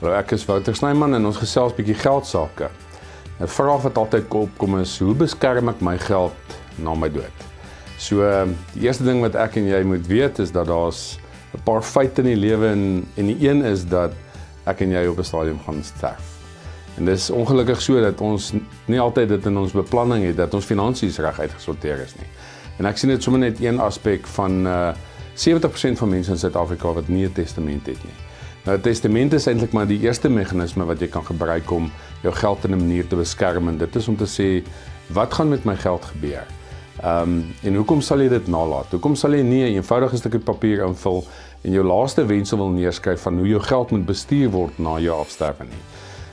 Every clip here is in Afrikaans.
Hallo, ek is Wouter Snyman en ons gesels bietjie geld sake. 'n Vraag wat altyd opkom is: hoe beskerm ek my geld na my dood? So, die eerste ding wat ek en jy moet weet is dat daar's 'n paar feite in die lewe en en die een is dat ek en jy op 'n stadium gaan sterf. En dis ongelukkig so dat ons nie altyd dit in ons beplanning het dat ons finansies reg uitgesorteer is nie. En ek sien dit sommer net een aspek van uh 70% van mense in Suid-Afrika wat nie 'n testament het nie. Nou 'n testament is eintlik maar die eerste meganisme wat jy kan gebruik om jou geld in 'n manier te beskerm en dit is om te sê wat gaan met my geld gebeur? Ehm um, en hoekom sal jy dit nalat? Hoekom sal jy nie 'n eenvoudige stukkie papier invul en jou laaste wense wil neerskryf van hoe jou geld moet bestuur word na jou afsterwe nie?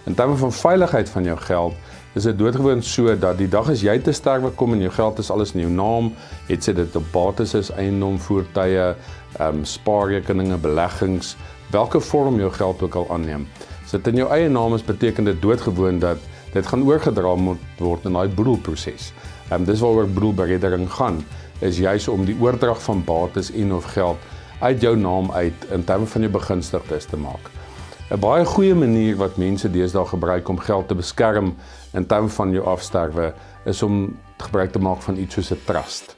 In terme van veiligheid van jou geld is dit doodgewoon so dat die dag as jy te sterwe kom en jou geld is alles in jou naam, het sy dit op bates is eiendom, voertuie, ehm um, spaarrekeninge, beleggings, watter vorm jou geld ook al aanneem. As dit in jou eie naam is, beteken dit doodgewoon dat dit gaan oorgedra moet word in daai boedelproses. Ehm um, dis waaroor boedelbereddering gaan, is juis om die oordrag van bates en of geld uit jou naam uit in terme van jou begunstigdes te maak. 'n Baie goeie manier wat mense deesdae gebruik om geld te beskerm in terme van jou afsterwe is om gebruik te maak van iets soos 'n trust.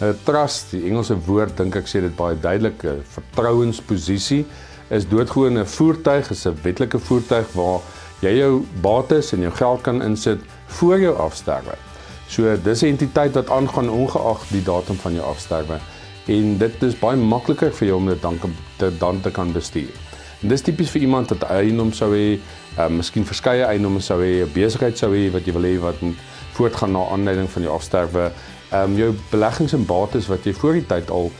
'n Trust, die Engelse woord dink ek sê dit baie duidelik, 'n vertrouensposisie is doodgewoon 'n voertuig, is 'n wetlike voertuig waar jy jou bates en jou geld kan insit voor jou afsterwe. So dis 'n entiteit wat aangaan ongeag die datum van jou afsterwe en dit is baie makliker vir jou om dit dan te dan te kan bestuur. En dis tipies vir iemand wat eiendom sou hê, uh, miskien verskeie eiendomme sou hê, 'n besigheid sou hê wat jy wil hê wat moet voortgaan na aanleiding van jou afsterwe. Ehm um, jou beleggings en bates wat jy voor die tyd al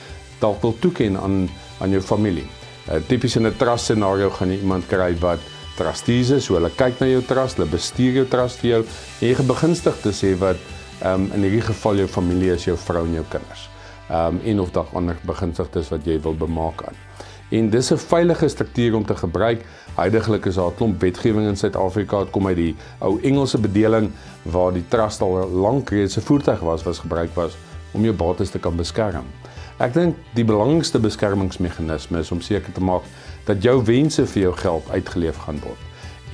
dalk wil toeken aan aan jou familie. Uh, tipies in 'n trust scenario gaan jy iemand kry wat trustees is, so hulle kyk na jou trust, hulle bestuur jou trust vir jou en jy begunstig te sê wat ehm um, in hierdie geval jou familie is, jou vrou en jou kinders. Ehm um, en of dalk ander begunstigdes wat jy wil bemaak aan. En dis 'n veilige struktuur om te gebruik. Huidigelik is daar 'n klomp wetgewing in Suid-Afrika wat kom uit die ou Engelse bedeling waar die trust al lank reeds 'n voertuig was wat gebruik was om jou bates te kan beskerm. Ek dink die belangrikste beskermingsmeganisme is om seker te maak dat jou wense vir jou geld uitgeleef gaan word.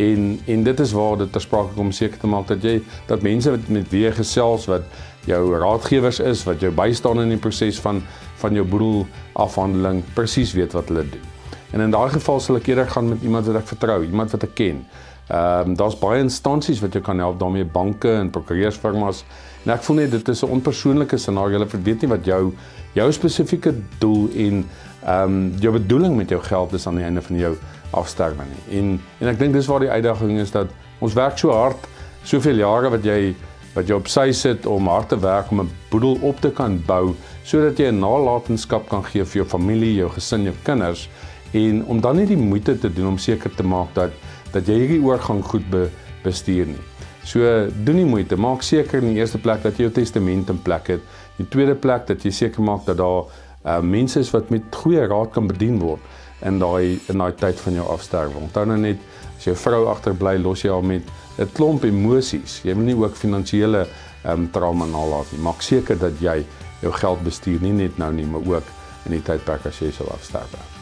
En en dit is waar dit ter sprake kom seker te maak dat jy dat mense wat met wie jy gesels wat jou raadgewers is, wat jou bystaan in die proses van van jou boedel afhandeling presies weet wat hulle doen. En in daai geval sal ek eerder gaan met iemand wat ek vertrou, iemand wat ek ken. Ehm um, daar's baie instansies wat jou kan help daarmee, banke en prokureursfirmas. En ek voel net dit is 'n onpersoonlike scenario. Hulle weet nie wat jou jou spesifieke doel en ehm um, jou bedoeling met jou geld is aan die einde van jou afsterwe nie. En en ek dink dis waar die uitdaging is dat ons werk so hard, soveel jare wat jy wat jy op sy sit om hard te werk om 'n boedel op te kan bou sodat jy 'n nalatenskap kan gee vir jou familie, jou gesin, jou kinders en om dan nie die moeite te doen om seker te maak dat dat jy hierdie oorgang goed be, bestuur nie. So doen nie moeite, maak seker in die eerste plek dat jy jou testament in plek het. In die tweede plek dat jy seker maak dat daar uh, mense is wat met goeie raad kan bedien word in daai in daai tyd van jou afsterwe. Onthou nou net as jou vrou agterbly, los jy haar met 'n klomp emosies. Jy wil nie ook finansiële um, trauma nalat nie. Maak seker dat jy jou geld bestuur nie net nou nie, maar ook in die tydperk as jy sou afsterwe.